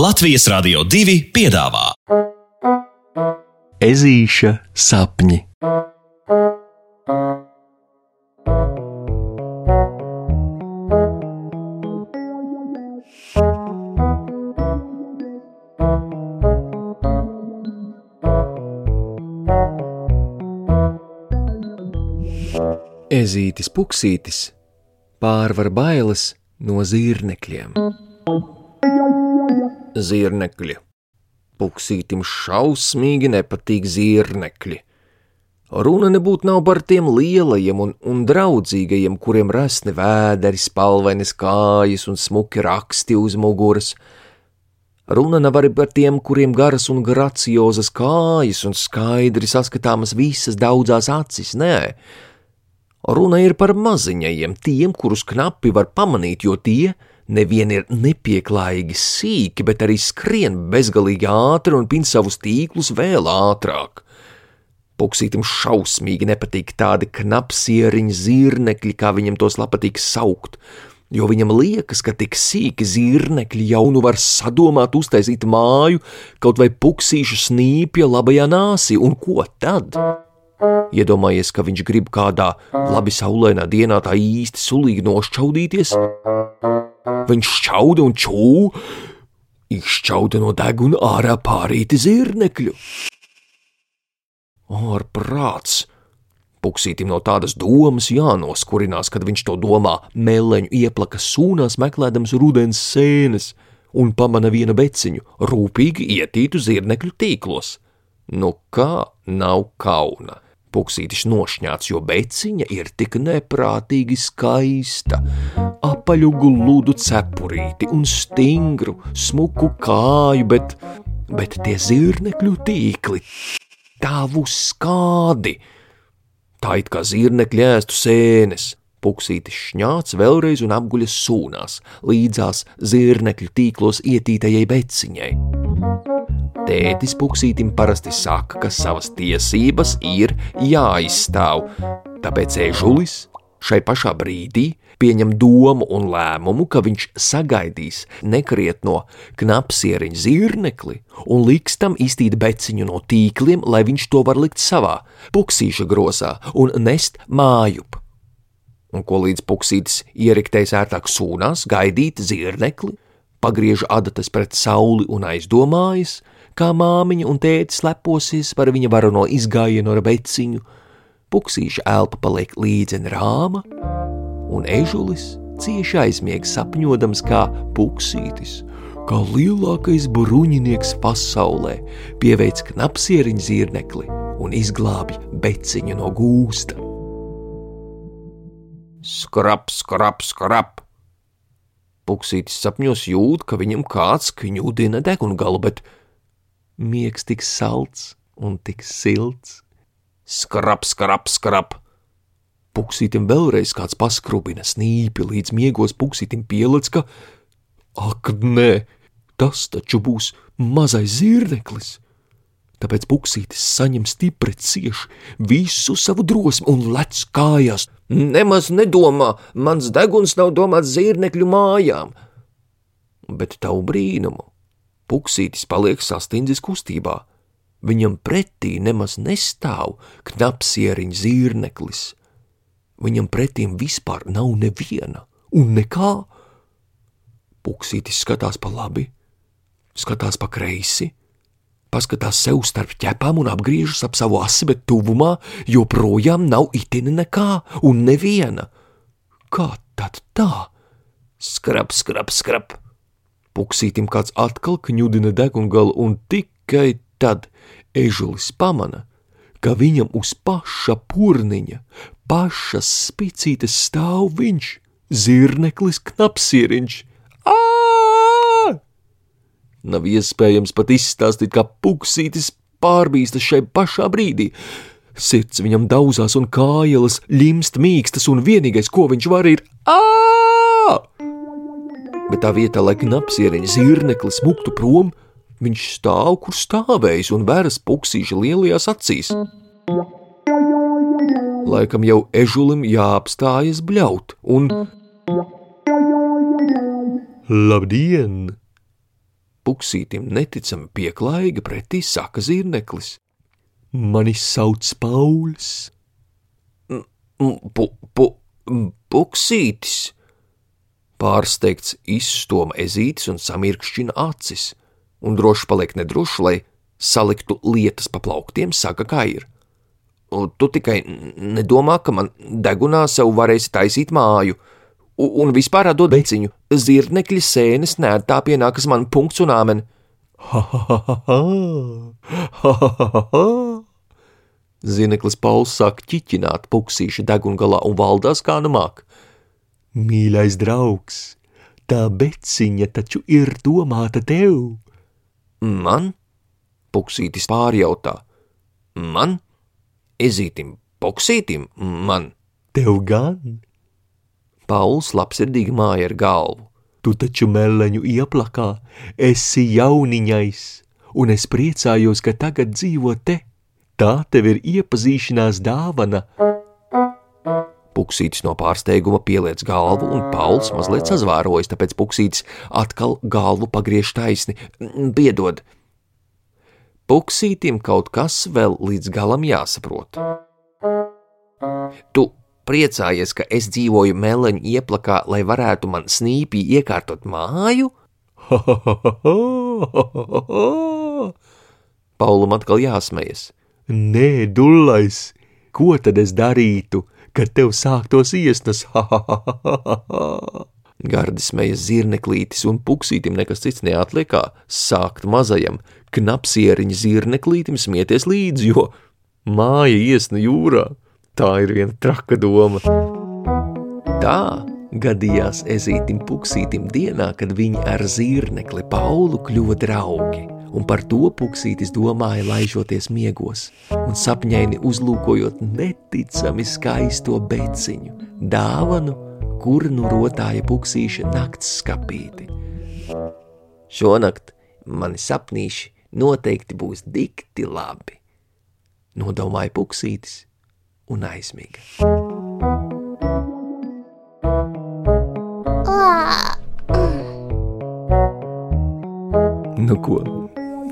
Latvijas Rādio 2 piedāvā Ezīša sapņi. Ezītis puksītis pārvar bailes no zīrnekļiem. Zīrnekļi. Puksītim šausmīgi nepatīk zīrnekļi. Runa nebūtu nav par tiem lielajiem un, un draudzīgajiem, kuriem rasni vēderi, spalvenes kājas un smuki raksti uz muguras. Runa nav arī par tiem, kuriem garas un graciozas kājas un skaidri saskatāmas visas daudzās acis, nē. Runa ir par maziņajiem, tiem, kurus knapi var pamanīt, jo tie nevien ir nepieklājīgi sīki, bet arī skrien bezgalīgi ātri un pin savus tīklus vēl ātrāk. Puksītam šausmīgi nepatīk tādi knapsieriņi zīrnekļi, kā viņam tos patīk saukt, jo viņam liekas, ka tik sīki zīrnekļi jau nu var sadomāt uztaisīt māju kaut vai puksīšu snīpja labajā nāsī, un ko tad? Iedomājies, ka viņš grib kādā labi saulainā dienā tā īsti sulīgi nošķaudīties? Viņš šķauda un čū, izšķauda no deguna ārā pārīti zirnekļu. Ārprāts! Puksītim no tādas domas jānoskurinās, kad viņš to domā, meleņu ieplakas sūnās meklējams rudens sēnes un pamana vienu beciņu, rūpīgi ietītu zirnekļu tīklos. Nu kā nav kauna! Puksītis nošņāts, jo beciņa ir tik neprātīgi skaista, apaļu gludu cepurīti un stingru, smuku kāju, bet, bet tie zirnekļu tīkli tavu skādi. Tā it kā zirnekļi ēstu sēnes. Puksītis šņāts vēlreiz un apguļas sūnās, līdzās zirnekļu tīklos ietītajai beciņai. Tētis puksītim parasti saka, ka savas tiesības ir jāizstāv, tāpēc ežulis šai pašā brīdī pieņem domu un lēmumu, ka viņš sagaidīs nekrietno knapsieriņa zirnekli un liks tam iztīt beciņu no tīkliem, lai viņš to var likt savā puksīša grozā un nest mājup. Un ko līdz puksītis ieriktējis ērtāk sūnās, gaidīt zirnekli, pagriež adatas pret sauli un aizdomājas, kā māmiņa un tētis leposies par viņa varano izgājienu ar beciņu, puksīša elpa paliek līdzen rāma, un ežulis cieši aizmieg sapņodams kā puksītis, kā lielākais bruņinieks pasaulē, pieveic knapsieriņu zirnekli un izglābj beciņu no gūsta. Skrap, skrap, skrap! Puksītis sapņos jūt, ka viņam kāds kņudina degungalu, bet miegs tik salds un tik silts. Skrap, skrap, skrap! Puksītim vēlreiz kāds paskrubina snīpi, līdz miegos puksītim pielec, ka, ak, nē, tas taču būs mazais zirneklis. Tāpēc puksītis saņem stipri cieši visu savu drosmi un lec kājās. Nemaz nedomā, mans deguns nav domāts zirnekļu mājām. Bet tavu brīnumu puksītis paliek sastindzis kustībā. Viņam pretī nemaz nestāv knapsieriņa zirneklis Viņam pretim vispār nav neviena un nekā. Puksītis skatās pa labi, skatās pa kreisi, paskatās sev starp ķepām un apgriežas ap savu asi, bet tuvumā joprojām nav itin nekā un neviena. Kā tad tā? Skrap, skrap, skrap! Puksītim kāds atkal kņudina degungalu, un tikai tad ežulis pamana, ka viņam uz paša purniņa pašas spicītes stāv viņš, zirneklis knapsieriņš. Ā! Nav iespējams pat izstāstīt, kā puksītis pārbīstas šai pašā brīdī. Sirds viņam dauzās un kājelas limst mīkstas, un vienīgais, ko viņš var, ir ā! Bet tā vietā, lai knapsieriņa zirneklis muktu prom, viņš stāv, kur stāvējis un vēras puksīša lielajās acīs. Laikam jau ežulim jāapstājas bļaut, un. Labdien! Puksītim neticami pieklājīgi pretī saka zirneklis. Mani sauc Pauls. Pu, pu, puksītis! Pārsteigts izstoma ezītis un samirkšķina acis, un droši paliek nedroši, lai saliktu lietas pa plauktiem, saka, kā ir. Un tu tikai nedomā, ka man degunā sev varēsi taisīt māju, un vispār atdod beiciņu. Zirnekļa sēnes nē, tā pienākas man punkts un āmen. Ha, ha, ha, ha, ha, ha, ha. Zineklis Pauls sāk ķiķināt puksīša degungalā un valdās kā nu māk. Mīļais draugs, tā beciņa taču ir domāta tev. Man? Puksītis pārjautā. Man? Ezītim, puksītim, man? Tev gan? Pauls labsirdīgi māja ar galvu. Tu taču meleņu ieplakā, esi jauniņais, un es priecājos, ka tagad dzīvo te. Tā tev ir iepazīšanās dāvana. Puksītis no pārsteiguma pieliec galvu, un Pauls mazliet sazvērojas, tāpēc Puksītis atkal galvu pagriež taisni. Piedod! Puksītim kaut kas vēl līdz galam jāsaprot. Tu priecājies, ka es dzīvoju meleņu ieplakā, lai varētu man snīpī iekārtot māju? Paulam atkal jāsmejas. Nē, dullais, ko tad es darītu? Kad tev sāktos iesnas. Gardi smējas zirneklītis, un puksītim nekas cits neatliekā sākt mazajam knapsieriņa zirneklītim smieties līdzi, jo māja iesna jūrā. Tā ir viena traka doma. Tā gadījās ezītim puksītim dienā, kad viņi ar zirnekli Paulu kļuva draugi un par to puksītis domāja, laižoties miegos, un sapņaini uzlūkojot neticami skaisto beciņu, dāvanu, kur nu rotāja puksīša nakts skapīti. Šonakt mani sapnīši noteikti būs dikti labi, nodomāja puksītis un aizmiga. Nu ko,